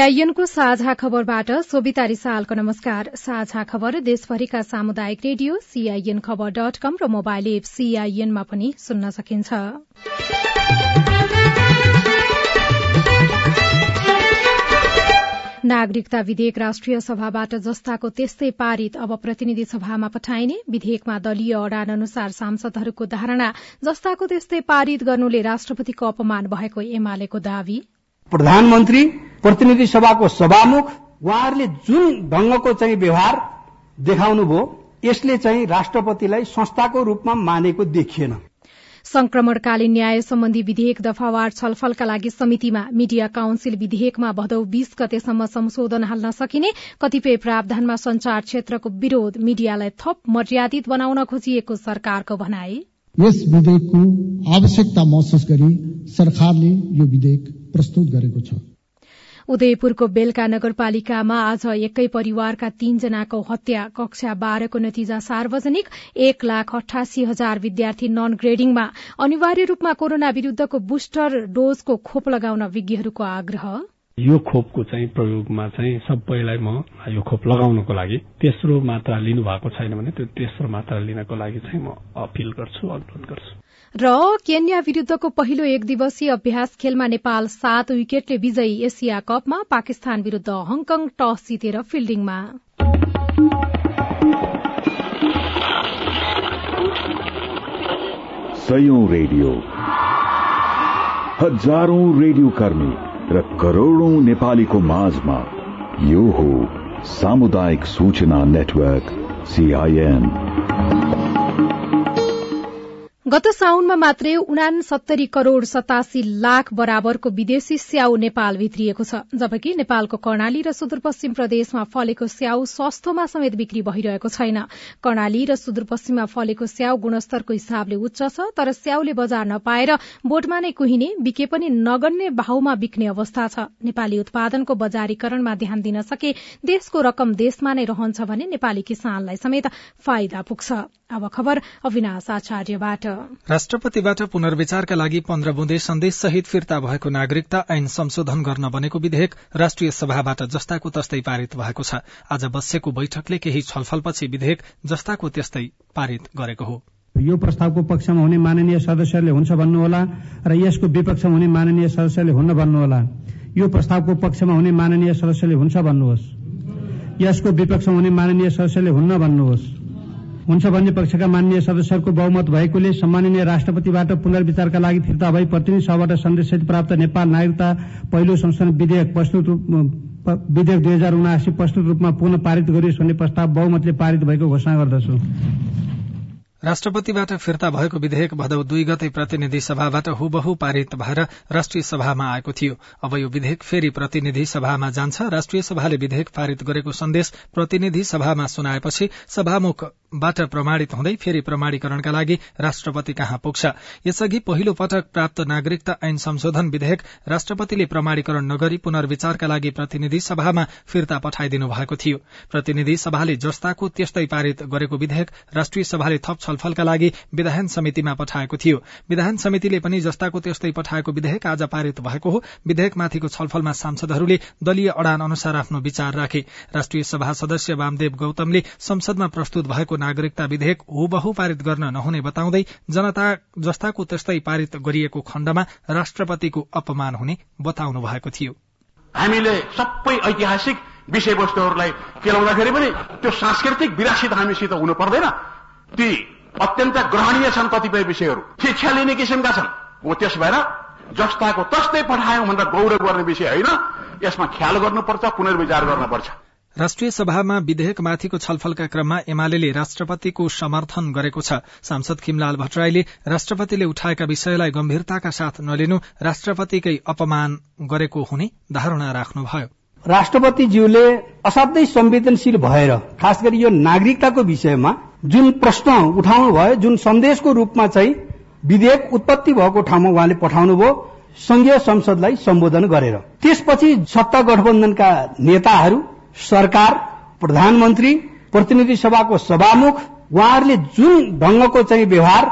सीआईएनको साझा खबरबाट सोभिता रिसालको नमस्कार। साझा खबर देशभरिका सामुदायिक radio CIN khabar dot com र मोबाइल एप सीआईएनमा पनि सुन्न सकिन्छ। नागरिकता विधेयक राष्ट्रिय सभाबाट जस्ताको त्यस्तै पारित अब प्रतिनिधि सभामा पठाइने विधेयकमा दलीय अडान अनुसार सांसदहरूको धारणा जस्ताको त्यस्तै पारित गर्नुले राष्ट्रपतिको अपमान भएको एमालेको दावी। प्रधानमन्त्री प्रतिनिधि सभाको सभामुख उहाँहरूले जुन ढंगको चाहिँ व्यवहार देखाउनुभयो यसले चाहिँ राष्ट्रपतिलाई संस्थाको रूपमा मानेको देखिएन। संक्रमणकालीन न्याय सम्बन्धी विधेयक दफावार छलफलका लागि समितिमा मिडिया काउन्सिल विधेयकमा भदौ बीस गतेसम्म संशोधन हाल्न सकिने कतिपय प्रावधानमा संचार क्षेत्रको विरोध मिडियालाई थप मर्यादित बनाउन खोजिएको सरकारको भनाई। यस विधेयकको आवश्यकता महसुस गरी सरकारले यो विधेयक प्रस्तुत गरेको छ। उदयपुरको बेलका नगरपालिकामा आज एकै परिवारका तीनजनाको हत्या कक्षा बाह्रको नतिजा सार्वजनिक एक लाख अठासी हजार विद्यार्थी नन ग्रेडिङमा अनिवार्य रूपमा कोरोना विरूद्धको बुस्टर डोजको खोप लगाउन विज्ञहरूको आग्रह। यो खोपको चाहिँ प्रयोगमा चाहिँ सबैलाई म यो खोप लगाउनको लागि तेस्रो मात्रा लिनु भएको छैन भने त्यो तेस्रो मात्रा लिनको लागि चाहिँ म अपिल गर्छु अनुरोध गर्छु। र केन्या विरूद्धको पहिलो एक दिवसीय अभ्यास खेलमा नेपाल सात विकेटले विजयी एसिया कपमा पाकिस्तान विरूद्ध हङकङ टस जितेर फिल्डिङमा। रेडियो। हजारौं रेडियो कर्मी र करोड़ौं नेपालीको माझमा यो हो सामुदायिक सूचना नेटवर्क सीआईएन गत साउनमा मात्रै उनासत्तरी करोड़ सतासी लाख बराबरको विदेशी स्याउ नेपाल भित्रिएको छ जबकि नेपालको कर्णाली र सुदूरपश्चिम प्रदेशमा फलेको स्याउ सस्तोमा समेत बिक्री भइरहेको छैन। कर्णाली र सुदूरपश्चिममा फलेको स्याउ गुणस्तरको हिसाबले उच्च छ तर स्याउले बजार नपाएर बोटमा नै कुहिने बिके पनि नगन्ने भाउमा बिक्ने अवस्था छ। नेपाली उत्पादनको बजारीकरणमा ध्यान दिन सके देशको रकम देशमा नै रहन्छ भने नेपाली किसानलाई समेत फाइदा पुग्छ। अब खबर अविनाश आचार्यबाट। राष्ट्रपतिबाट पुनर्विचारका लागि पन्ध्र बुँदे सन्देश सहित फिर्ता भएको नागरिकता ऐन संशोधन गर्न बनेको विधेयक राष्ट्रिय सभाबाट जस्ताको तस्तै पारित भएको छ। आज बसेको बैठकले केही छलफलपछि विधेयक जस्ताको त्यस्तै पारित गरेको हो। यो प्रस्तावको पक्षमा हुने माननीय सदस्यले हुन्छ भन्नुहोला र यसको विपक्षमा हुने माननीय सदस्यले हुन्न भन्नुहोला। यो प्रस्तावको पक्षमा हुने माननीय सदस्यले हुन्छ भन्नुहोस्। यसको विपक्षमा हुने माननीय सदस्यले हुन्न भन्नुहोस्। हुन्छ भन्ने पक्षका मान्य सदस्यहरूको बहुमत भएकोले सम्माननीय राष्ट्रपतिबाट पुनर्विचारका लागि फिर्ता भई प्रतिनिधि सभाबाट सन्देशसहित प्राप्त नेपाल नागरिकता पहिलो संशोधन विधेयक प्रस्तुत विधेयक दुई हजार उनासी प्रस्तुत रूपमा पुनः पारित गरियोस् भन्ने प्रस्ताव बहुमतले पारित भएको घोषणा गर्दछु। राष्ट्रपतिबाट फिर्ता भएको विधेयक भदौ दुई गते प्रतिनिधि सभाबाट हुबहु पारित भएर राष्ट्रिय सभामा आएको थियो। अब यो विधेयक फेरि प्रतिनिधि सभामा जान्छ। राष्ट्रिय सभाले विधेयक पारित गरेको सन्देश प्रतिनिधि सभामा सुनाएपछि सभामुखबाट प्रमाणित हुँदै फेरि प्रमाणीकरणका लागि राष्ट्रपति कहाँ पुग्छ? यसअघि पहिलो पटक प्राप्त नागरिकता ऐन संशोधन विधेयक राष्ट्रपतिले प्रमाणीकरण नगरी पुनर्विचारका लागि प्रतिनिधि सभामा फिर्ता पठाइदिनु भएको थियो। प्रतिनिधि सभाले जस्ताको त्यस्तै पारित गरेको विधेयक राष्ट्रिय सभाले थप छलफलका लागि विधान समितिमा पठाएको थियो। विधान समितिले पनि जस्ताको त्यस्तै पठाएको विधेयक आज पारित भएको हो। विधेयकमाथिको छलफलमा सांसदहरूले दलीय अडान अनुसार आफ्नो विचार राखे। राष्ट्रिय सभा सदस्य वामदेव गौतमले संसदमा प्रस्तुत भएको नागरिकता विधेयक हुबहु पारित गर्न नहुने बताउँदै जनता जस्ताको त्यस्तै पारित गरिएको खण्डमा राष्ट्रपतिको अपमान हुने बताउनु भएको थियो। हामीले सबै ऐतिहासिक विषयवस्तुहरूलाई केलाउँदाखेरि पनि त्यो सांस्कृतिक विरासित हामीसित हुनु पर्दैन। ती अत्यन्त ग्रहणीय छन् कतिपय विषयहरू। शिक्षा लिने किसिमका छन्। हो त्यस भएर जस्ताको तस्तै पठायौं भनेर गौरव गर्ने विषय होइन। यसमा ख्याल गर्नुपर्छ पुनर्विचार गर्नुपर्छ। राष्ट्रिय सभामा विधेयकमाथिको छलफलका क्रममा एमाले राष्ट्रपतिको समर्थन गरेको छ। सांसद खिमलाल भट्टराईले राष्ट्रपतिले उठाएका विषयलाई गम्भीरताका साथ नलिनु राष्ट्रपतिकै अपमान गरेको हुने धारणा राख्नुभयो। राष्ट्रपतिज्यूले असाध्यै संवेदनशील भएर खास गरी यो नागरिकताको विषयमा जुन प्रश्न उठाउनु भयो जुन सन्देशको रूपमा चाहिँ विधेयक उत्पत्ति भएको ठाउँमा उहाँले पठाउनुभयो संघीय संसदलाई सम्बोधन गरेर। त्यसपछि सत्ता गठबन्धनका नेताहरू सरकार प्रधानमन्त्री प्रतिनिधि सभाको सभामुख उहाँहरूले जुन ढंगको चाहिँ व्यवहार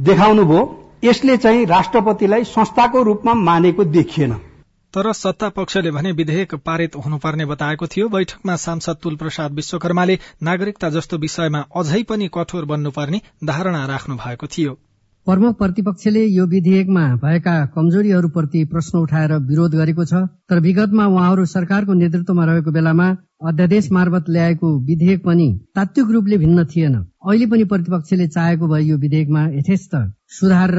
देखाउनुभयो यसले चाहिँ राष्ट्रपतिलाई संस्थाको रूपमा मानेको देखिएन। तर सत्ता पक्षले भने विधेयक पारित हुनुपर्ने बताएको थियो। बैठकमा सांसद तुल प्रसाद विश्वकर्माले नागरिकता जस्तो विषयमा अझै पनि कठोर बन्नुपर्ने धारणा राख्नु भएको थियो। प्रमुख प्रतिपक्षले यो विधेयकमा भएका कमजोरीहरूप्रति प्रश्न उठाएर विरोध गरेको छ। तर विगतमा उहाँहरू सरकारको नेतृत्वमा रहेको बेलामा अध्यादेश मार्फत ल्याएको विधेयक पनि तात्विक रूपले भिन्न थिएन। अहिले पनि प्रतिपक्षले चाहेको भए यो विधेयकमा यथेष्ट सुधार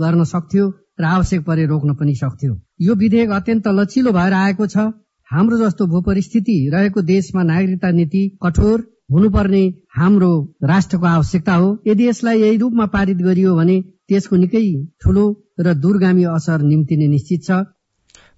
गर्न सक्थ्यो। र आवश्यक परे रोक्न पनि सक्थ्यो। यो विधेयक अत्यन्त लचिलो भएर आएको छ। हाम्रो जस्तो भू परिस्थिति रहेको देशमा नागरिकता नीति कठोर हुनुपर्ने हाम्रो राष्ट्रको आवश्यकता हो। यदि यसलाई यही रूपमा पारित गरियो भने त्यसको निकै ठूलो र दूरगामी असर निम्तिने निश्चित छ।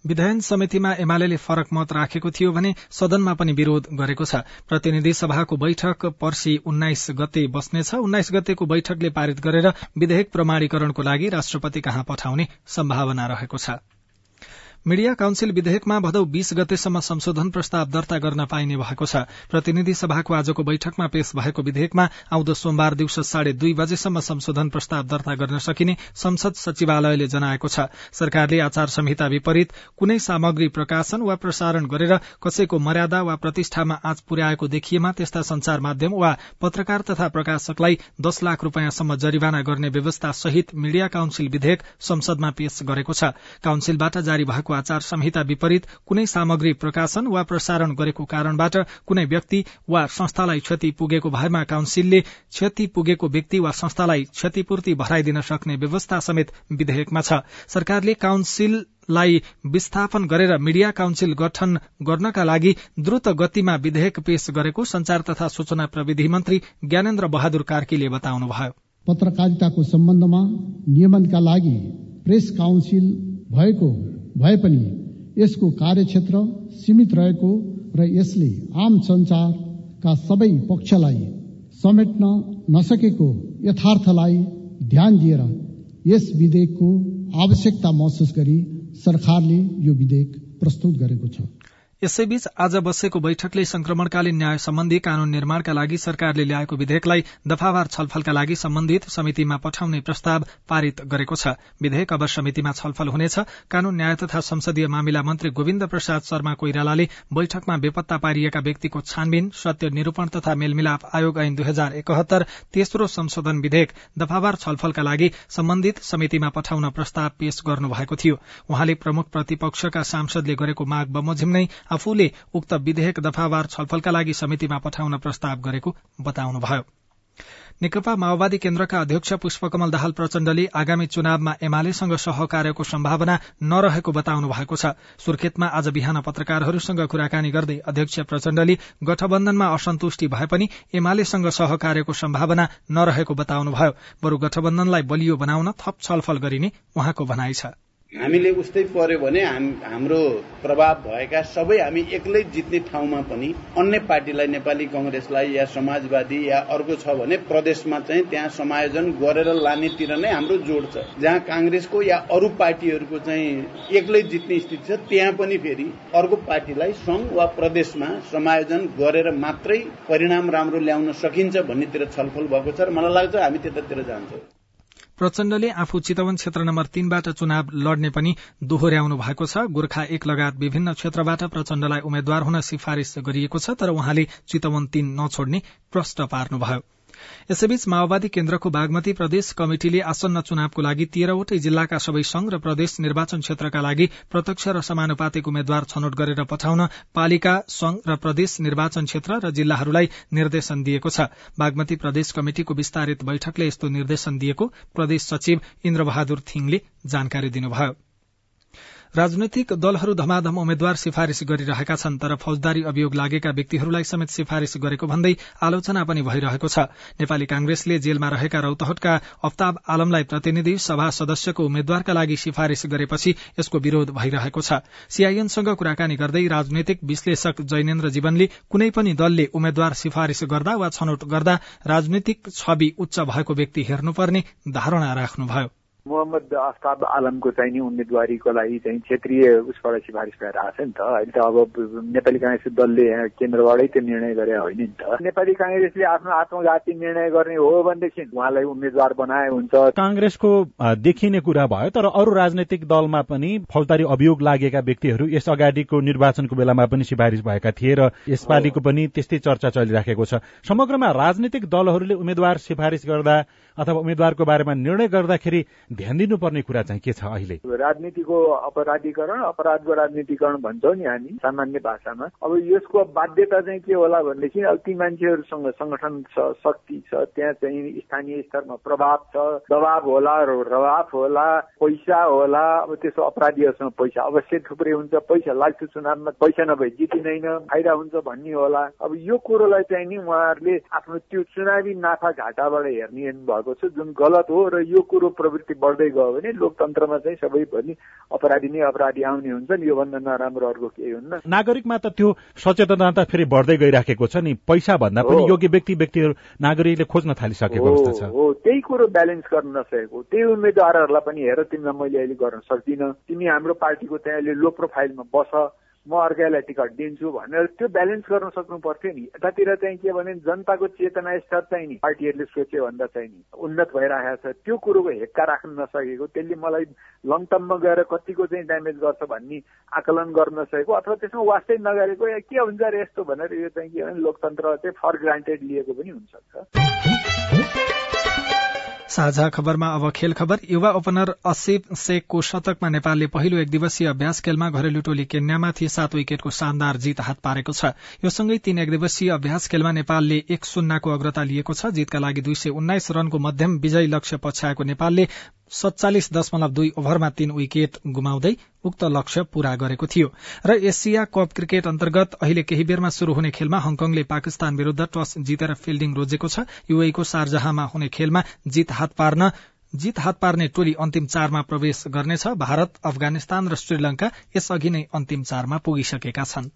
विधायन समितिमा एमाले फरक मत राखेको थियो भने सदनमा पनि विरोध गरेको छ। प्रतिनिधि सभाको बैठक पर्सि उन्नाइस गते बस्नेछ। उन्नाइस गतेको बैठकले पारित गरेर विधेयक प्रमाणीकरणको लागि राष्ट्रपति कहाँ पठाउने सम्भावना रहेको छ। मीडिया काउन्सिल विधेयकमा भदौ बीस गतेसम्म संशोधन प्रस्ताव दर्ता गर्न पाइने भएको छ। प्रतिनिधि सभाको आजको बैठकमा पेश भएको विधेयकमा आउँदो सोमबार दिउँसो साढे दुई बजेसम्म संशोधन प्रस्ताव दर्ता गर्न सकिने संसद सचिवालयले जनाएको छ। सरकारले आचार संहिता विपरीत कुनै सामग्री प्रकाशन वा प्रसारण गरेर कसैको मर्यादा वा प्रतिष्ठामा आँच पुर्याएको देखिएमा त्यस्ता संचार माध्यम वा पत्रकार तथा प्रकाशकलाई दश लाख रूपियाँसम्म जरिवाना गर्ने व्यवस्था सहित मीडिया काउन्सिल विधेयक संसदमा पेश गरेको छ। काउन्सिलबाट जारी भएको आचार संहिता विपरीत कुनै सामग्री प्रकाशन वा प्रसारण गरेको कारणबाट कुनै व्यक्ति वा संस्थालाई क्षति पुगेको भएमा काउन्सिलले क्षति पुगेको व्यक्ति वा संस्थालाई क्षतिपूर्ति भराइदिन सक्ने व्यवस्था समेत विधेयकमा छ। सरकारले काउन्सिल लाई विस्थापन गरेर मीडिया काउन्सिल गठन गर्नका लागि द्रुत गतिमा विधेयक पेश गरेको संचार तथा सूचना प्रविधि मन्त्री ज्ञानेन्द्र बहादुर कार्कीले बताउनुभयो। पत्रकारिताको सम्बन्धमा नियमनका लागि प्रेस काउन्सिल भएको भए पनि यसको कार्यक्षेत्र सीमित रहेको र यसले आम संचारका सबै पक्षलाई समेट्न नसकेको यथार्थलाई ध्यान दिएर यस विधेयकको आवश्यकता महसुस गरी सरकारले यो विधेयक प्रस्तुत गरेको छ। यसैबीच आज बसेको बैठकले संक्रमणकालीन न्याय सम्बन्धी कानून निर्माणका लागि सरकारले ल्याएको विधेयकलाई दफावार छलफलका लागि सम्बन्धित समितिमा पठाउने प्रस्ताव पारित गरेको छ। विधेयक अब समितिमा छलफल हुनेछ। कानून न्याय तथा संसदीय मामिला मन्त्री गोविन्द प्रसाद शर्मा कोइरालाले बैठकमा बेपत्ता पारिएका व्यक्तिको छानबिन सत्य निरूपण तथा मेलमिलाप आयोग ऐन दुई हजार एकहत्तर तेस्रो संशोधन विधेयक दफावार छलफलका लागि सम्बन्धित समितिमा पठाउन प्रस्ताव पेश गर्नुभएको थियो। उहाँले प्रमुख प्रतिपक्षका सांसदले गरेको माग बमोजिम नै आफूले उक्त विधेयक दफावार छलफलका लागि समितिमा पठाउन प्रस्ताव गरेको बताउनुभयो। नेकपा माओवादी केन्द्रका अध्यक्ष पुष्पकमल दाहाल प्रचण्डले आगामी चुनावमा एमालेसँग सहकार्यको सम्भावना नरहेको बताउनु भएको छ। सुर्खेतमा आज बिहान पत्रकारहरूसँग कुराकानी गर्दै अध्यक्ष प्रचण्डले गठबन्धनमा असन्तुष्टि भए पनि एमालेसँग सहकार्यको सम्भावना नरहेको बताउनुभयो। बरू गठबन्धनलाई बलियो बनाउन थप छलफल गरिने उहाँको भनाइ छ। हामीले उस्तै पर्यो भने हाम्रो प्रभाव भएका सबै हामी एक्लै जित्ने ठाउँमा पनि अन्य पार्टीलाई नेपाली कंग्रेसलाई या समाजवादी या अर्को छ भने प्रदेशमा चाहिँ त्यहाँ समायोजन गरेर लानेतिर नै हाम्रो जोड छ। जहाँ कांग्रेसको या अरू पार्टीहरूको चाहिँ एक्लै जित्ने स्थिति छ त्यहाँ पनि फेरि अर्को पार्टीलाई संघ वा प्रदेशमा समायोजन गरेर मात्रै परिणाम राम्रो ल्याउन सकिन्छ भन्नेतिर छलफल भएको छ र मलाई लाग्छ हामी त्यतातिर जान्छौँ। प्रचण्डले आफू चितवन क्षेत्र नम्बर तीनबाट चुनाव लड्ने पनि दोहोर्याउनु भएको छ। गोर्खा एक लगायत विभिन्न क्षेत्रबाट प्रचण्डलाई उम्मेद्वार हुन सिफारिश गरिएको छ तर उहाँले चितवन तीन नछोड्ने प्रश्न पार्नुभयो। यसैबीच माओवादी केन्द्रको बागमती प्रदेश कमिटिले आसन्न चुनावको लागि तेह्रवटै जिल्लाका सबै संघ र प्रदेश निर्वाचन क्षेत्रका लागि प्रत्यक्ष र समानुपातिक उम्मेद्वार छनौट गरेर पठाउन पालिका संघ र प्रदेश निर्वाचन क्षेत्र र जिल्लाहरूलाई निर्देशन दिएको छ। बागमती प्रदेश कमिटिको विस्तारित बैठकले यस्तो निर्देशन दिएको प्रदेश सचिव इन्द्रबहादुर थिङले जानकारी दिनुभयो। राजनैतिक दलहरू धमाधम उम्मेद्वार सिफारिश गरिरहेका छन् तर फौजदारी अभियोग लागेका व्यक्तिहरूलाई समेत सिफारिश गरेको भन्दै आलोचना पनि भइरहेको छ। नेपाली कांग्रेसले जेलमा रहेका रौतहटका अफ्ताब आलमलाई प्रतिनिधि सभा सदस्यको उम्मेद्वारका लागि सिफारिश गरेपछि यसको विरोध भइरहेको छ। सीआईएनसँग कुराकानी गर्दै राजनैतिक विश्लेषक जैनेन्द्र जीवनले कुनै पनि दलले उम्मेद्वार सिफारिश गर्दा वा छनौट गर्दा राजनैतिक छवि उच्च भएको व्यक्ति हेर्नुपर्ने धारणा राख्नुभयो। मोहम्मद आफ्ताब आलमको चाहिँ नि उम्मेदवारीको लागि चाहिँ क्षेत्रीय उसबाट सिफारिस भएर आएको छ नि त। अहिले त अब नेपाली काङ्ग्रेस दलले केन्द्रबाटै त्यो निर्णय गरे होइन नि त। नेपाली काङ्ग्रेसले आफ्नो आत्मघाती निर्णय गर्ने हो भनेदेखि उहाँलाई उम्मेद्वार बनाए हुन्छ। काङ्ग्रेसको देखिने कुरा भयो तर अरू राजनैतिक दलमा पनि फौजदारी अभियोग लागेका व्यक्तिहरू यस अगाडिको निर्वाचनको बेलामा पनि सिफारिस भएका थिए र यसपालिको पनि त्यस्तै चर्चा चलिराखेको छ। समग्रमा राजनैतिक दलहरूले उम्मेद्वार सिफारिस गर्दा अथवा उम्मेद्वारको बारेमा निर्णय गर्दाखेरि ध्यान दिनुपर्ने कुरा चाहिँ के छ अहिले? राजनीतिको अपराधीकरण अपराधको राजनीतिकरण भन्छौ नि हामी सामान्य भाषामा। अब यसको बाध्यता चाहिँ के होला भनेदेखि अब ती मान्छेहरूसँग संगठन छ शक्ति छ त्यहाँ चाहिँ स्थानीय स्तरमा प्रभाव छ दबाव होला रवाफ होला पैसा होला अब त्यसो अपराधीहरूसँग पैसा अवश्य थुप्रै हुन्छ पैसा लाग्छ चुनावमा पैसा नभए जितिँदैन फाइदा हुन्छ भन्ने होला। अब यो कुरोलाई चाहिँ नि उहाँहरूले आफ्नो त्यो चुनावी नाफा घाटाबाट हेर्ने भएको छ जुन गलत हो र यो कुरो प्रवृत्ति बढ्दै गयो भने लोकतन्त्रमा चाहिँ सबै अपराधी नै अपराधी आउने हुन्छ नि। योभन्दा नराम्रो अर्को केही हुन्न। नागरिकमा त त्यो सचेतनता त फेरि बढ्दै गइराखेको छ नि। पैसा भन्दा पनि योग्य व्यक्ति व्यक्तिहरू नागरिकले खोज्न थालिसकेको अवस्था छ। हो। त्यही कुरो ब्यालेन्स गर्न नसकेको। त्यही उम्मेद्वारहरूलाई पनि हेर तिमीलाई मैले अहिले गर्न सक्दिनँ। तिमी हाम्रो पार्टीको त्यहाँ अहिले लो प्रोफाइलमा बस। म अर्कालाई टिकट दिन्छु भनेर त्यो ब्यालेन्स गर्न सक्नु पर्थ्यो नि। यतातिर चाहिँ के भने जनताको चेतना स्तर चाहिँ नि पार्टीहरूले सोचे भन्दा चाहिँ नि उन्नत भइरहेको छ। त्यो कुरोको हेक्का राख्न नसकेको त्यसले मलाई लङ टर्ममा गएर कतिको चाहिँ ड्यामेज गर्छ भन्ने आकलन गर्न नसकेको अथवा त्यसमा वास्तै नगरेको या के हुन्छ अरे यस्तो भनेर यो चाहिँ के भने लोकतन्त्र चाहिँ फर ग्रान्टेड लिएको पनि हुनसक्छ। साझा खबरमा अब खेल खबर। युवा ओपनर असिफ शेखको शतकमा नेपालले पहिलो एक दिवसीय अभ्यास खेलमा घरेलु टोली केन्यामाथि सात विकेटको शानदार जीत हात पारेको छ। यो सँगै तीन एक दिवसीय अभ्यास खेलमा नेपालले एक शून्यको अग्रता लिएको छ। जीतका लागि दुई सय उन्नाइस रनको मध्यम विजयी लक्ष्य पछ्याएको नेपालले सत्तालिस दशमलव दुई ओभरमा तीन विकेट गुमाउँदै उक्त लक्ष्य पूरा गरेको थियो। र एसिया कप क्रिकेट अन्तर्गत अहिले केही बेरमा शुरू हुने खेलमा हङकङले पाकिस्तान विरूद्ध टस जितेर फिल्डिङ रोजेको छ। युएको शारजहामा हुने खेलमा जीत हात पार्न जीत हात पार्ने टोली अन्तिम चारमा प्रवेश गर्नेछ। भारत अफगानिस्तान र श्रीलंका यसअघि नै अन्तिम चारमा पुगिसकेका छन्।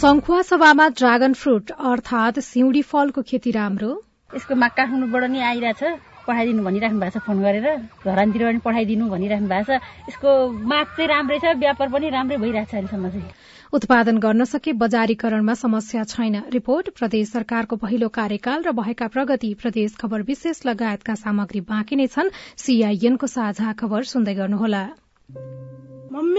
संखुवा सभामा ड्रागन फ्रूट अर्थात सिउडी फलको खेती राम्रो। यसको माग काठमाडौँबाट नि आइरहेछ। पठाइदिनु भनिराख्नु भएको छ फोन गरेर। घरानतिर पनि पठाइदिनु भनिराख्नु भएको छ। यसको माग चाहिँ राम्रै छ व्यापार पनि राम्रै भइरहेछ अहिलेसम्म चाहिँ। उत्पादन गर्न सके बजारीकरणमा समस्या छैन। रिपोर्ट प्रदेश सरकारको पहिलो कार्यकाल र भएका प्रगति प्रदेश खबर विशेष लगायतका सामग्री बाँकी नै छन्। सीआईएनको साझा खबर सुन्दै गर्नुहोला।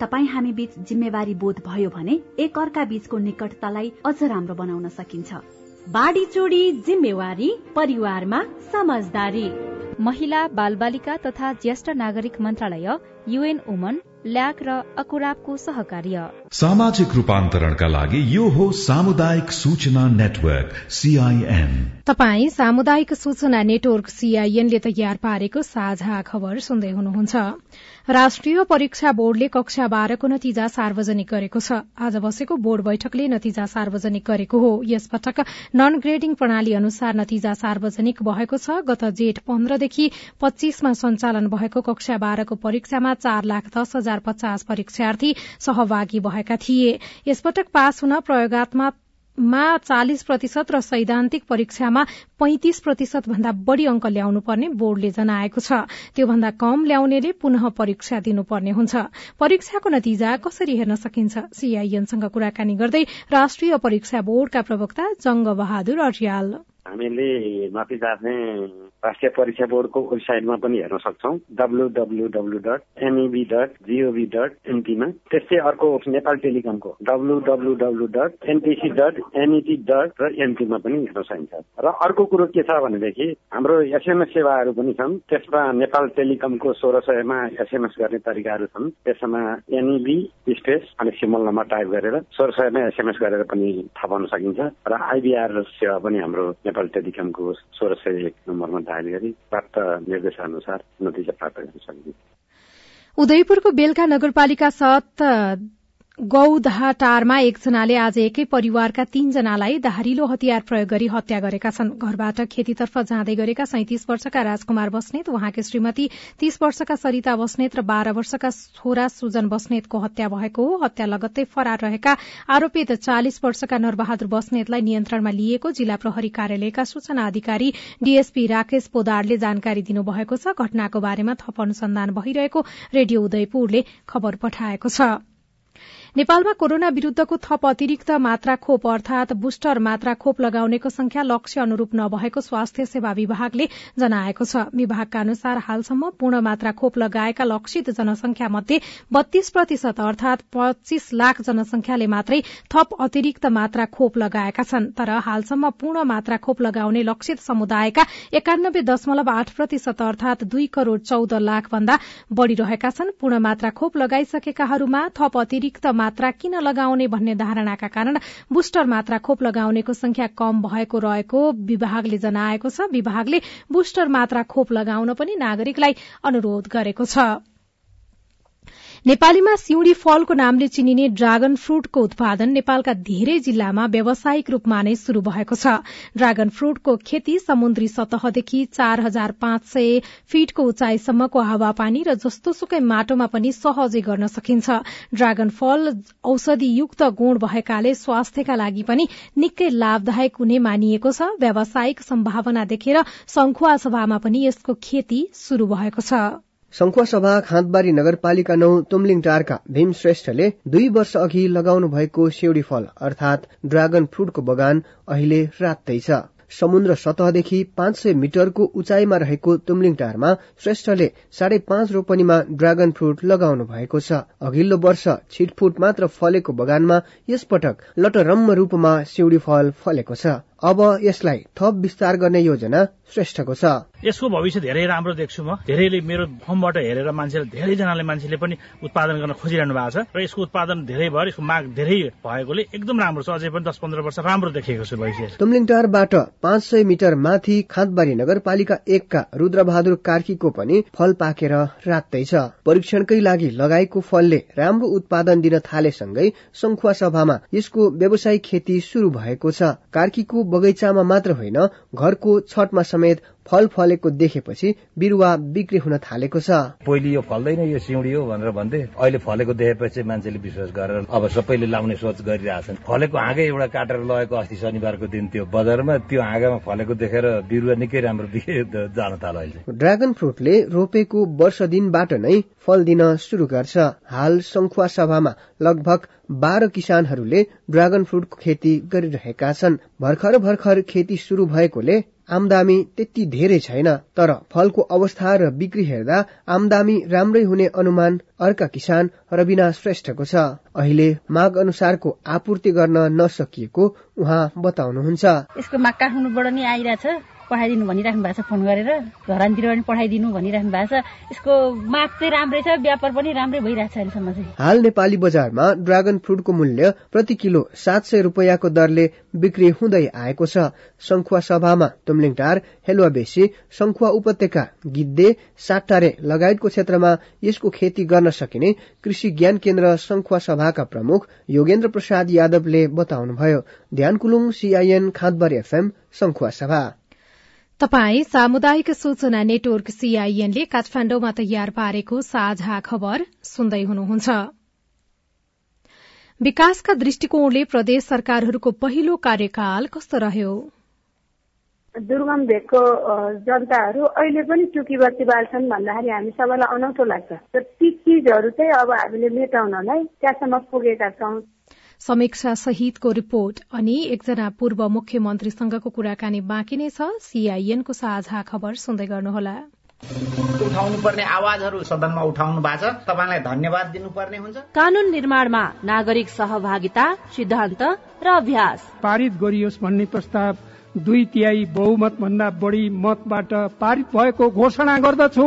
तपाईँ हामी बीच जिम्मेवारी बोध भयो भने एक अर्का बीचको निकटतालाई अझ राम्रो बनाउन सकिन्छ। बाढी चोडी जिम्मेवारी परिवारमा समझदारी। महिला बाल बालिका तथा ज्येष्ठ नागरिक मन्त्रालय युएन वुमन ल्याक र अकुराबको सहकार्य। सामाजिक रूपान्तरणका लागि यो हो सामुदायिक सूचना नेटवर्क सीआईएन तपाई सामुदायिक सूचना नेटवर्क सीआईएनले तयार पारेको साझा खबर सुन्दै हुनुहुन्छ। राष्ट्रिय परीक्षा बोर्डले कक्षा बाह्रको नतिजा सार्वजनिक गरेको छ। आज बसेको बोर्ड बैठकले नतिजा सार्वजनिक गरेको हो। यस पटक नन ग्रेडिङ प्रणाली अनुसार नतिजा सार्वजनिक भएको छ। गत जेठ पन्ध्रदेखि पच्चीसमा सञ्चालन भएको कक्षा बाह्रको परीक्षामा चार लाख दस हजार पचास परीक्षार्थी सहभागी भएका थिए। यसपटक पास हुन प्रयोगात्मक मा चालिस प्रतिशत र सैद्धान्तिक परीक्षामा पैंतिस प्रतिशत भन्दा बढ़ी अंक ल्याउनु पर्ने बोर्डले जनाएको छ। त्योभन्दा कम ल्याउनेले पुनः परीक्षा दिनुपर्ने हुन्छ। परीक्षाको नतिजा कसरी हेर्न सकिन्छ? सीआईएनसँग कुराकानी गर्दै राष्ट्रिय परीक्षा बोर्डका प्रवक्ता जंग बहादुर अर्याल। हामीले राष्ट्रिय परीक्षा बोर्डको वेबसाइटमा पनि हेर्न सक्छौ। W W W dot NEB dot GOV dot एनपीमा त्यस्तै अर्को Nepal टेलिकमको W W W dot NTC dot NET dot र एनपीमा पनि हेर्न सकिन्छ। र अर्को कुरो के छ भनेदेखि हाम्रो एसएमएस सेवाहरू पनि छन्। त्यसमा नेपाल टेलिकमको सोह्र सयमा एसएमएस गर्ने तरिकाहरू छन्। त्यसमा एनइबी स्पेस अनि सिमल नम्बर टाइप गरेर सोह्र सयमा एसएमएस गरेर पनि थाहा पाउन सकिन्छ। र आइबिआर सेवा पनि हाम्रो नेपाल टेलिकमको सोह्र सय नम्बरमा डायल गरी प्राप्त निर्देशानुसार नतिजा प्राप्त गर्न सकिन्छ। उदयपुरको बेलका नगरपालिका सात गौधाटारमा एकजनाले आज एकै परिवारका तीनजनालाई धारिलो हतियार प्रयोग गरी हत्या गरेका छन्। घरबाट खेतीतर्फ जाँदै गरेका सैतिस वर्षका राजकुमार बस्नेत उहाँकी श्रीमती तीस वर्षका सरिता बस्नेत र बाह्र वर्षका छोरा सुजन बस्नेतको हत्या भएको हो। हत्या लगत्तै फरार रहेका आरोपित चालिस वर्षका नरबहादुर बस्नेतलाई नियन्त्रणमा लिएको जिल्ला प्रहरी कार्यालयका सूचना अधिकारी डीएसपी राकेश पोदारले जानकारी दिनुभएको छ। घटनाको बारेमा थप अनुसन्धान भइरहेको रेडियो उदयपुरले खबर पठाएको छ। नेपालमा कोरोना विरूद्धको थप अतिरिक्त मात्रा खोप अर्थात बुस्टर मात्रा खोप लगाउनेको संख्या लक्ष्य अनुरूप नभएको स्वास्थ्य सेवा विभागले जनाएको छ। विभागका अनुसार हालसम्म पूर्ण मात्रा खोप लगाएका लक्षित जनसंख्या मध्ये बत्तीस प्रतिशत अर्थात पच्चीस लाख जनसंख्याले मात्रै थप अतिरिक्त मात्रा खोप लगाएका छन्। तर हालसम्म पूर्ण मात्रा खोप लगाउने लक्षित समुदायका एकानब्बे दशमलव आठ प्रतिशत अर्थात दुई करोड़ चौध लाख भन्दा बढ़ी रहेका छन्। पूर्ण मात्रा खोप लगाइसकेकाहरूमा थप अतिरिक्त मात्रा किन लगाउने भन्ने धारणाका कारण बुस्टर मात्रा खोप लगाउनेको संख्या कम भएको रहेको विभागले जनाएको छ। विभागले बुस्टर मात्रा खोप लगाउन पनि नागरिकलाई अनुरोध गरेको छ। नेपालीमा सिउडी फलको नामले चिनिने ड्रागन फ्रूटको उत्पादन नेपालका धेरै जिल्लामा व्यावसायिक रूपमा नै शुरू भएको छ। ड्रागन फ्रूटको खेती समुद्री सतहदेखि चार हजार पाँच सय फीटको उचाइसम्मको हावापानी र जस्तोसुकै माटोमा पनि सहजै गर्न सकिन्छ। ड्रागन फल औषधियुक्त गुण भएकाले स्वास्थ्यका लागि पनि निकै लाभदायक हुने मानिएको छ। व्यावसायिक सम्भावना देखेर संखुवा सभामा पनि यसको खेती शुरू भएको छ। संखुवा सभा खाँदबारी नगरपालिका नौ तुमलिङ टारका भीम श्रेष्ठले दुई वर्ष अघि लगाउनु भएको सेउडी फल अर्थात ड्रागन फ्रूटको बगान अहिले रात्दै छ। समुद्र सतहदेखि पाँच सय मिटरको उचाइमा रहेको तुमलिङ टारमा श्रेष्ठले साढे पाँच रोपनीमा ड्रागन फ्रूट लगाउनु भएको छ। अघिल्लो वर्ष छिटफुट मात्र फलेको बगानमा यसपटक लटरम्म रूपमा सिउडी फल फलेको छ। अब यसलाई थप विस्तार गर्ने योजना श्रेष्ठको छ। यसको भविष्य धेरै राम्रो देख्छु म। धेरैले मेरो फर्मबाट हेरेर मान्छेले धेरैजनाले मान्छेले पनि उत्पादन गर्न खोजिरहनु भएको छ र यसको उत्पादन धेरै भयो यसको माग धेरै भएकोले एकदम राम्रो छ। अझै पनि दस पन्ध्र वर्ष राम्रो देखेको छु भविष्य। तुमलिङटारबाट पाँच सय मिटर माथि खाँदबारी नगरपालिका एकका रुद्रबहादुर कार्कीको पनि फल पाकेर रात्दै छ। परीक्षणकै लागि लगाएको फलले राम्रो उत्पादन दिन थालेसँगै संखुवा सभामा यसको व्यावसायिक खेती शुरू भएको छ। कार्कीको बगैँचामा मात्र होइन घरको छठमा समेत फल फलेको देखेपछि बिरुवा बिक्री हुन थालेको छ। पहिले यो फल्दैन यो सिउडी हो भनेर भन्थे अहिले फलेको देखेपछि मान्छेले विश्वास गरेर अब सबैले लाउने सोच गरिरहेछन्। फलेको हाँगै एउटा काटेर लगेको अस्ति शनिबारको दिन त्यो बजारमा त्यो हाँगामा फलेको देखेर बिरुवा निकै राम्रो जान थाल्यो अहिले। ड्रागन फ्रुटले रोपेको वर्ष दिनबाट नै फल दिन शुरू गर्छ। हाल संखुवा सभामा लगभग बाह्र किसानहरूले ड्रागन फ्रुटको खेती गरिरहेका छन्। भर्खर भर्खर खेती शुरू भएकोले आमदामी त्यति धेरै छैन तर फलको अवस्था र बिक्री हेर्दा आमदामी राम्रै हुने अनुमान अर्का किसान रविना श्रेष्ठको छ। अहिले माग अनुसारको आपूर्ति गर्न नसकिएको उहाँ बताउनुहुन्छ। यसको माग काठमाडौँबाट नि आइरहेछ। पठाइदिनु भनिराख्नु भएको छ फोन गरेर। धरानतिर पनि पठाइदिनु भनिराख्नु भएको छ। यसको माग चाहिँ राम्रै छ व्यापार पनि राम्रै भइरहेको छ अहिलेसम्म चाहिँ। हाल नेपाली बजारमा ड्रागन फ्रुटको मूल्य प्रति किलो सात सय रुपियाँको दरले बिक्री हुँदै आएको छ। शङ्खुवा सभामा तुमलिङटार हेलुवा बेसी शङ्खुवा उपत्यका गिद्धे साटारे लगायतको क्षेत्रमा यसको खेती गर्न सकिने कृषि ज्ञान केन्द्र शङ्खुवा सभाका प्रमुख योगेन्द्र प्रसाद यादवले बताउनुभयो। ध्यान Kulung CIN Khandbari FM Sankhuwasabha. तपाई सामुदायिक सूचना नेटवर्क सीआईएनले काठमाडौँमा तयार पारेको साझा खबर सुन्दै हुनुहुन्छ। विकासका दृष्टिकोणले प्रदेश सरकारहरूको पहिलो कार्यकाल कस्तो रह्यो? दुर्गम भेगको जनताहरू अहिले पनि टुकीबत्ती बाल्छन् भन्दाखेरि हामी सबैलाई अनौठो लाग्छ। र ती चिजहरू चाहिँ अब हामीले मेटाउनलाई त्यहाँसम्म पुगेका छौँ। समीक्षा सहितको रिपोर्ट। अनि एकजना पूर्व मुख्यमन्त्रीसँगको कुराकानी बाँकी नै छ। सीआईएनको साझा खबर सुन्दै गर्नुहोला। उठाउनु पर्ने आवाजहरू सदनमा उठाउनु भएको छ। तपाईँलाई धन्यवाद दिनुपर्ने हुन्छ। कानून निर्माणमा नागरिक सहभागिता सिद्धान्त र अभ्यास। पारित गरियोस् भन्ने प्रस्ताव दुई तिहाई बहुमत भन्दा बढी मतबाट पारित भएको घोषणा गर्दछु।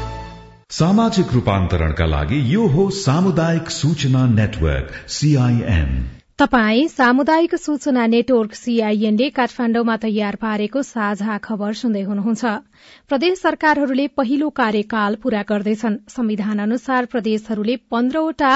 सामाजिक रूपान्तरणका लागि यो हो सामुदायिक सूचना नेटवर्क सीआईएन तपाई सामुदायिक सूचना नेटवर्क सीआईएनले काठमाण्डुमा तयार पारेको साझा खबर सुन्दै हुनुहुन्छ। प्रदेश सरकारहरूले पहिलो कार्यकाल पूरा गर्दैछन्। संविधान अनुसार प्रदेशहरूले पन्ध्रवटा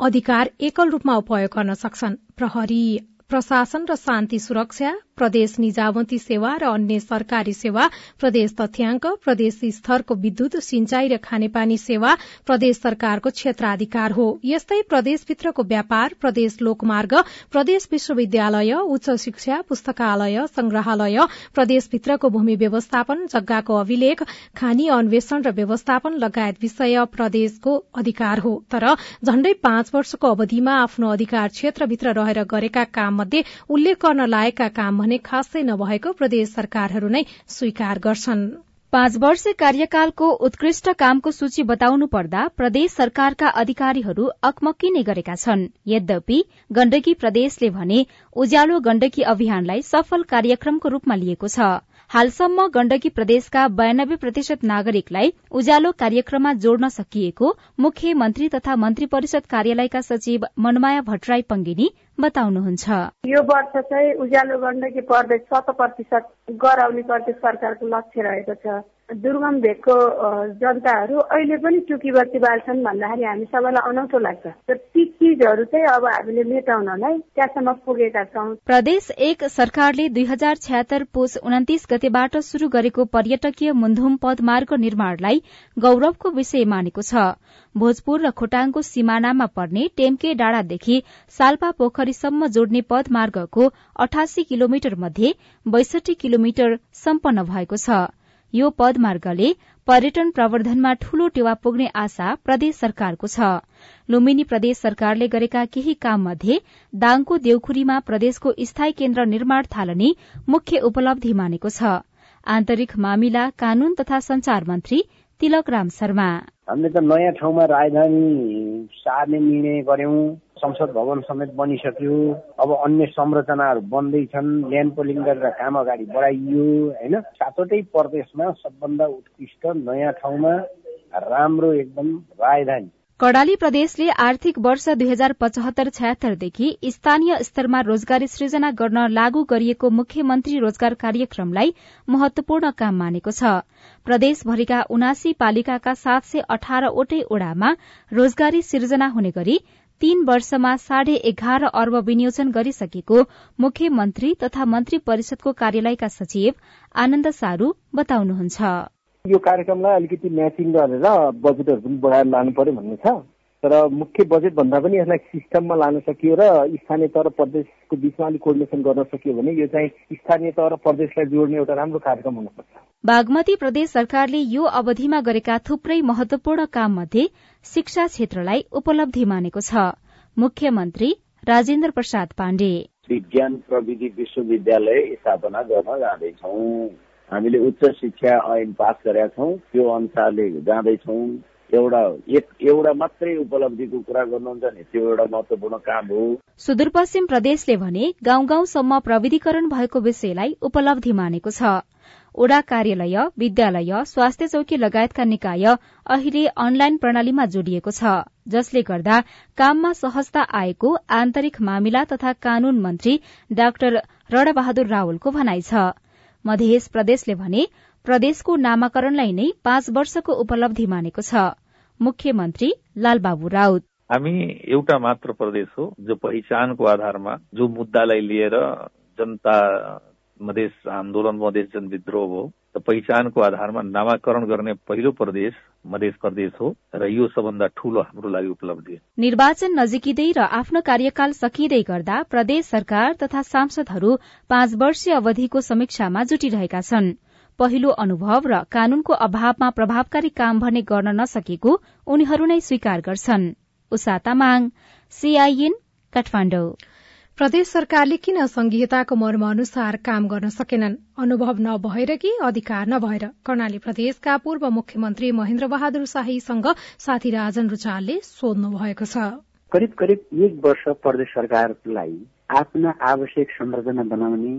अधिकार एकल रूपमा उपयोग गर्न सक्छन्। प्रहरी प्रशासन र शान्ति सुरक्षा प्रदेश निजामती सेवा र अन्य सरकारी सेवा प्रदेश तथ्याङ्क प्रदेश स्तरको विद्युत सिंचाई र खानेपानी सेवा प्रदेश सरकारको क्षेत्राधिकार हो। यस्तै प्रदेशभित्रको व्यापार प्रदेश लोकमार्ग प्रदेश विश्वविद्यालय उच्च शिक्षा पुस्तकालय संग्रहालय प्रदेशभित्रको भूमि व्यवस्थापन जग्गाको अभिलेख खानी अन्वेषण र व्यवस्थापन लगायत विषय प्रदेशको अधिकार हो। तर झण्डै पाँच वर्षको अवधिमा आफ्नो अधिकार क्षेत्रभित्र रहेर गरेका काम मध्ये उल्लेख गर्न लायकका काम भने खासै नभएको प्रदेश सरकारहरू नै स्वीकार गर्छन्। पाँच वर्ष कार्यकालको उत्कृष्ट कामको सूची बताउनु पर्दा प्रदेश सरकारका अधिकारीहरू अकमक्की नै गरेका छन्। यद्यपि गण्डकी प्रदेशले भने उज्यालो गण्डकी अभियानलाई सफल कार्यक्रमको रूपमा लिएको छ। हालसम्म गण्डकी प्रदेशका बयानब्बे प्रतिशत नागरिकलाई उज्यालो कार्यक्रममा जोड्न सकिएको मुख्यमन्त्री तथा मन्त्री परिषद कार्यालयका सचिव मनमाया भट्टराई पंगिनी बताउनुहुन्छ। यो वर्ष चाहिँ उज्यालो गण्डकी प्रदेश शत प्रतिशत गराउने प्रदेश सरकारको लक्ष्य रहेको छ। दुर्गम भेगको जनताहरू अहिले पनि टुकी बत्ती बाल्छन् भन्दाखेरि हामी सबैलाई अनौठो लाग्छ। र ती चिजहरू चाहिँ अब हामीले मेटाउनलाई त्यहाँसम्म पुगेका छौँ। प्रदेश एक सरकारले दुई हजार छ्यात्तर पुस उन्तिस गतेबाट शुरू गरेको पर्यटकीय मुन्धुम पदमार्ग निर्माणलाई गौरवको विषय मानेको छ। भोजपुर र खोटाङको सिमानामा पर्ने टेम्के डाँडादेखि साल्पा पोखरीसम्म जोड्ने पदमार्गको अठासी किलोमिटर मध्ये बैसठी किलोमिटर सम्पन्न भएको छ। यो पदमार्गले पर्यटन प्रवर्धनमा ठूलो टेवा पुग्ने आशा प्रदेश सरकारको छ। लुम्बिनी प्रदेश सरकारले गरेका केही काम मध्ये दाङको देउखुरीमा प्रदेशको स्थायी केन्द्र निर्माण थालनी मुख्य उपलब्धि मानेको छ। आन्तरिक मामिला कानून तथा संचार मन्त्री तिलक राम शर्मा। हामीले त नयाँ ठाउँमा राजधानी सार्ने निर्णय गर्यौँ संसद भवन समेत बनिसक्यो। अब अन्य संरचनाहरू बन्दैछन् ल्यान्ड पोलिङ गरेर काम अगाडि बढाइयो होइन? सातवटै प्रदेशमा सबभन्दा उत्कृष्ट नयाँ ठाउँमा राम्रो एकदम राजधानी। कर्णाली प्रदेशले आर्थिक वर्ष दुई हजार पचहत्तर छयत्तरदेखि स्थानीय स्तरमा रोजगारी सृजना गर्न लागू गरिएको मुख्यमन्त्री रोजगार कार्यक्रमलाई महत्वपूर्ण काम मानेको छ। प्रदेशभरिका उनासी पालिकाका सात सय अठारवटै ओडामा रोजगारी सिर्जना हुने गरी तीन वर्षमा साढे एघार अर्ब विनियोजन गरिसकेको मुख्यमन्त्री तथा मन्त्री परिषदको कार्यालयका सचिव आनन्द सारू बताउनुहुन्छ। यो कार्यक्रमलाई अलिकति म्याचिङ गरेर बजेटहरू पनि बढाएर लानु पर्यो भन्ने छ। तर मुख्य बजेट भन्दा पनि यसलाई सिस्टममा लान सकियो र स्थानीय तह र प्रदेशको बिचमा अलिक कोर्डिनेसन गर्न सकियो भने यो चाहिँ स्थानीय तह र प्रदेशलाई जोड्ने एउटा राम्रो कार्यक्रम हुनुपर्छ। बागमती प्रदेश सरकारले यो अवधिमा गरेका थुप्रै महत्वपूर्ण काम मध्ये शिक्षा क्षेत्रलाई उपलब्धि मानेको छ। मुख्यमन्त्री राजेन्द्र प्रसाद पाण्डे। विज्ञान प्रविधि विश्वविद्यालय स्थापना गर्न जाँदैछौ। हामीले उच्च शिक्षा ऐन पास गरेका छौँ। त्यो अनुसारले जाँदैछौँ। एउटा एक एउटा मात्रै उपलब्धिको कुरा गर्नुहुन्छ नि त्यो एउटा महत्वपूर्ण काम हो। सुदूरपश्चिम प्रदेशले भने गाउँ गाउँसम्म प्रविधिकरण भएको विषयलाई उपलब्धि मानेको छ। ओडा कार्यालय विद्यालय स्वास्थ्य चौकी लगायतका निकाय अहिले अनलाइन प्रणालीमा जोडिएको छ जसले गर्दा काममा सहजता आएको आन्तरिक मामिला तथा कानून मन्त्री डाक्टर रणबहादुर रावलको भनाइ छ। मध्य प्रदेशले भने प्रदेशको नामाकरणलाई नै पाँच वर्षको उपलब्धि मानेको छ। मुख्यमन्त्री लालबाबु राउत। हामी एउटा मात्र प्रदेश हो जो पहिचानको आधारमा जो मुद्दालाई लिएर जनता मधेस आन्दोलन मधेस जनविद्रोह हो पहिचानको आधारमा नामाकरण गर्ने पहिलो प्रदेश मध्य प्रदेश हो र यो सबभन्दा ठूलो हाम्रो लागि उपलब्धि निर्वाचन नजिकिँदै र आफ्नो कार्यकाल सकिँदै गर्दा प्रदेश सरकार तथा सांसदहरू पाँच वर्षीय अवधिको समीक्षामा जुटिरहेका छन्। पहिलो अनुभव र कानूनको अभावमा प्रभावकारी काम भने गर्न नसकेको उनीहरू नै स्वीकार गर्छन्। सीआईएन काठमाडौँ। प्रदेश सरकारले किन संघीयताको मर्म अनुसार काम गर्न सकेनन्? अनुभव नभएर कि अधिकार नभएर? कर्णाली प्रदेशका पूर्व मुख्यमन्त्री महेन्द्र बहादुर शाहीसँग साथी राजन रुचालले सोध्नु भएको छ। करिब करिब एक वर्ष प्रदेश सरकारलाई आफ्ना आवश्यक संरचना बनाउने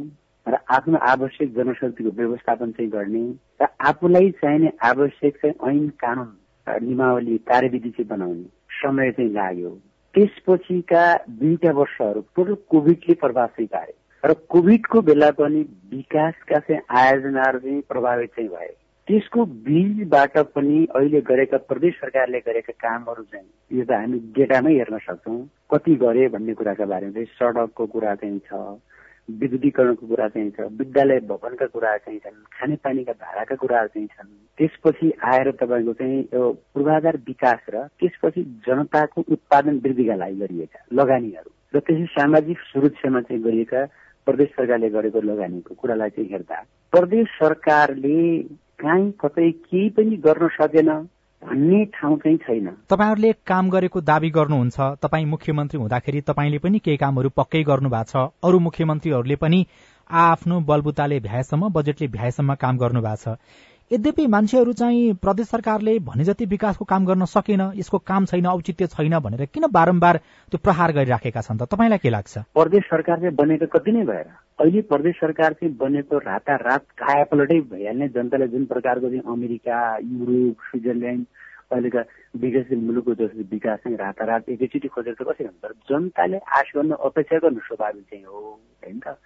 र आफ्नो आवश्यक जनशक्तिको व्यवस्थापन चाहिँ गर्ने र आफूलाई चाहिने आवश्यक चाहिँ ऐन कानून नियमावली कार्यविधि चाहिँ बनाउने समय चाहिँ लाग्यो। त्यसपछिका दुईटा वर्षहरू टोटल कोभिडले प्रभाव पारे र कोभिडको बेला पनि विकासका चाहिँ आयोजनाहरू चाहिँ प्रभावित चाहिँ भए। त्यसको बीचबाट पनि अहिले गरेका प्रदेश सरकारले गरेका कामहरू चाहिँ यो त हामी डेटामै हेर्न सक्छौँ। कति गरे भन्ने कुराका बारेमा चाहिँ सडकको कुरा चाहिँ छ। विद्युतीकरणको कुरा चाहिँ छ विद्यालय भवनका कुराहरू चाहिँ छन् खानेपानीका धाराका कुराहरू चाहिँ छन्। त्यसपछि आएर तपाईँको चाहिँ यो पूर्वाधार विकास र त्यसपछि जनताको उत्पादन वृद्धिका लागि गरिएका लगानीहरू र त्यसै सामाजिक सुरक्षामा चाहिँ गरिएका प्रदेश सरकारले गरेको लगानीको कुरालाई चाहिँ हेर्दा प्रदेश सरकारले काहीँ कतै केही पनि गर्न सकेन। भन्ने ठाउँ चाहिँ छैन। तपाईँहरूले काम गरेको दावी गर्नुहुन्छ तपाईँ मुख्यमन्त्री हुँदाखेरि तपाईँले पनि केही कामहरू पक्कै गर्नु भएको छ। अरू मुख्यमन्त्रीहरूले पनि आफ्नो बलबुताले भ्याएसम्म बजेटले भ्याएसम्म काम गर्नु भएको छ। यद्यपि मान्छेहरू चाहिँ प्रदेश सरकारले भने जति विकासको काम गर्न सकेन यसको काम छैन औचित्य छैन भनेर किन बारम्बार त्यो प्रहार गरिराखेका छन् त? तपाईँलाई के लाग्छ? प्रदेश सरकार चाहिँ बनेको कति नै भएर अहिले प्रदेश सरकार चाहिँ बनेको रातारात कायापलटै भइहाल्ने जनताले जुन प्रकारको चाहिँ अमेरिका युरोप स्विजरल्यान्ड अहिलेका विकासशील मुलुकको जस्तो विकास चाहिँ रातारात एकैचोटि खोजेर त कसरी हुन्छ? जनताले आश गर्नु अपेक्षा गर्नु स्वाभाविक चाहिँ हो होइन त?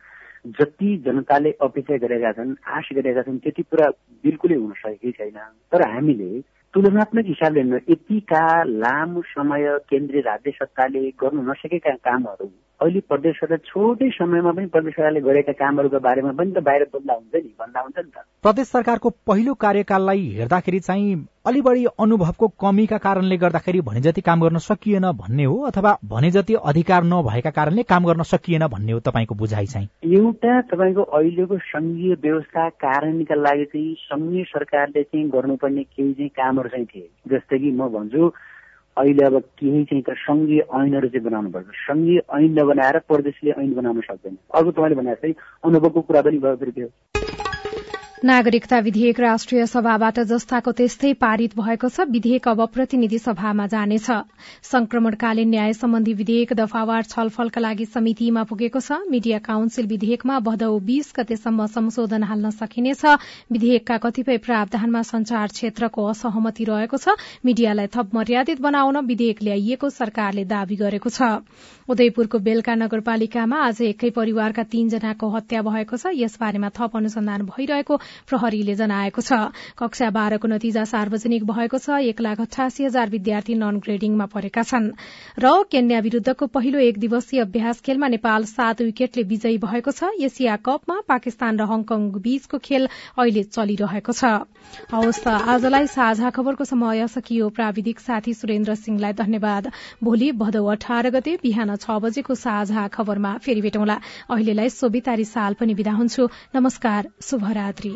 जति जनताले अपेक्षा गरेका छन् आश गरेका छन् त्यति पुरा बिल्कुलै हुन सकेकै छैन। तर हामीले तुलनात्मक हिसाबले यतिका लामो समय केन्द्रीय राज्य सत्ताले गर्नु नसकेका कामहरू अहिले प्रदेश सरकार छोटै समयमा पनि प्रदेश सरकारले गरेका कामहरूको बारेमा पनि त बाहिर बोल्दा हुन्छ नि भन्दा हुन्छ नि त। प्रदेश सरकारको पहिलो कार्यकाललाई हेर्दाखेरि चाहिँ अलि बढी अनुभवको कमीका कारणले गर्दाखेरि भने जति काम गर्न सकिएन भन्ने हो अथवा भने जति अधिकार नभएका कारणले काम गर्न सकिएन भन्ने हो तपाईँको बुझाइ चाहिँ? एउटा तपाईँको अहिलेको संघीय व्यवस्था कारणका लागि चाहिँ संघीय सरकारले चाहिँ गर्नुपर्ने केही चाहिँ कामहरू चाहिँ थिए। जस्तै कि म भन्छु अहिले अब केही चाहिँ त सङ्घीय ऐनहरू चाहिँ बनाउनुपर्छ सङ्घीय ऐन नबनाएर प्रदेशले ऐन बनाउन सक्दैन। अर्को तपाईँले भने जस्तै अनुभवको कुरा पनि भयो फेरि त्यो। नागरिकता विधेयक राष्ट्रिय सभाबाट जस्ताको त्यस्तै पारित भएको छ विधेयक अब प्रतिनिधि सभामा जानेछ। संक्रमणकालीन न्याय सम्बन्धी विधेयक दफावार छलफलका लागि समितिमा पुगेको छ। मीडिया काउन्सिल विधेयकमा भदौ बीस गतेसम्म संशोधन हाल्न सकिनेछ। विधेयकका कतिपय प्रावधानमा संचार क्षेत्रको असहमति रहेको छ। मीडियालाई थप मर्यादित बनाउन विधेयक ल्याइएको सरकारले दावी गरेको छ। उदयपुरको बेलका नगरपालिकामा आज एकै परिवारका तीनजनाको हत्या भएको छ। यसबारेमा थप अनुसन्धान भइरहेको प्रहरीले जनाएको छ। कक्षा बाह्रको नतिजा सार्वजनिक भएको छ। एक लाख अठासी हजार विद्यार्थी नन ग्रेडिङमा परेका छन्। र केन्या विरूद्धको पहिलो एक दिवसीय अभ्यास खेलमा नेपाल सात विकेटले विजयी भएको छ। एसिया कपमा पाकिस्तान र हङकङ बीचको खेल अहिले चलिरहेको छ। आजलाई साझा खबरको समय सकियो। प्राविधिक साथी सुरेन्द्र सिंहलाई धन्यवाद। भोलि भदौ अठार गते बिहान छ बजेको साझा खबरमा फेरि भेटौँला। अहिलेलाई सोभितारी साल पनि विदा हुन्छु। नमस्कार शुभरात्री।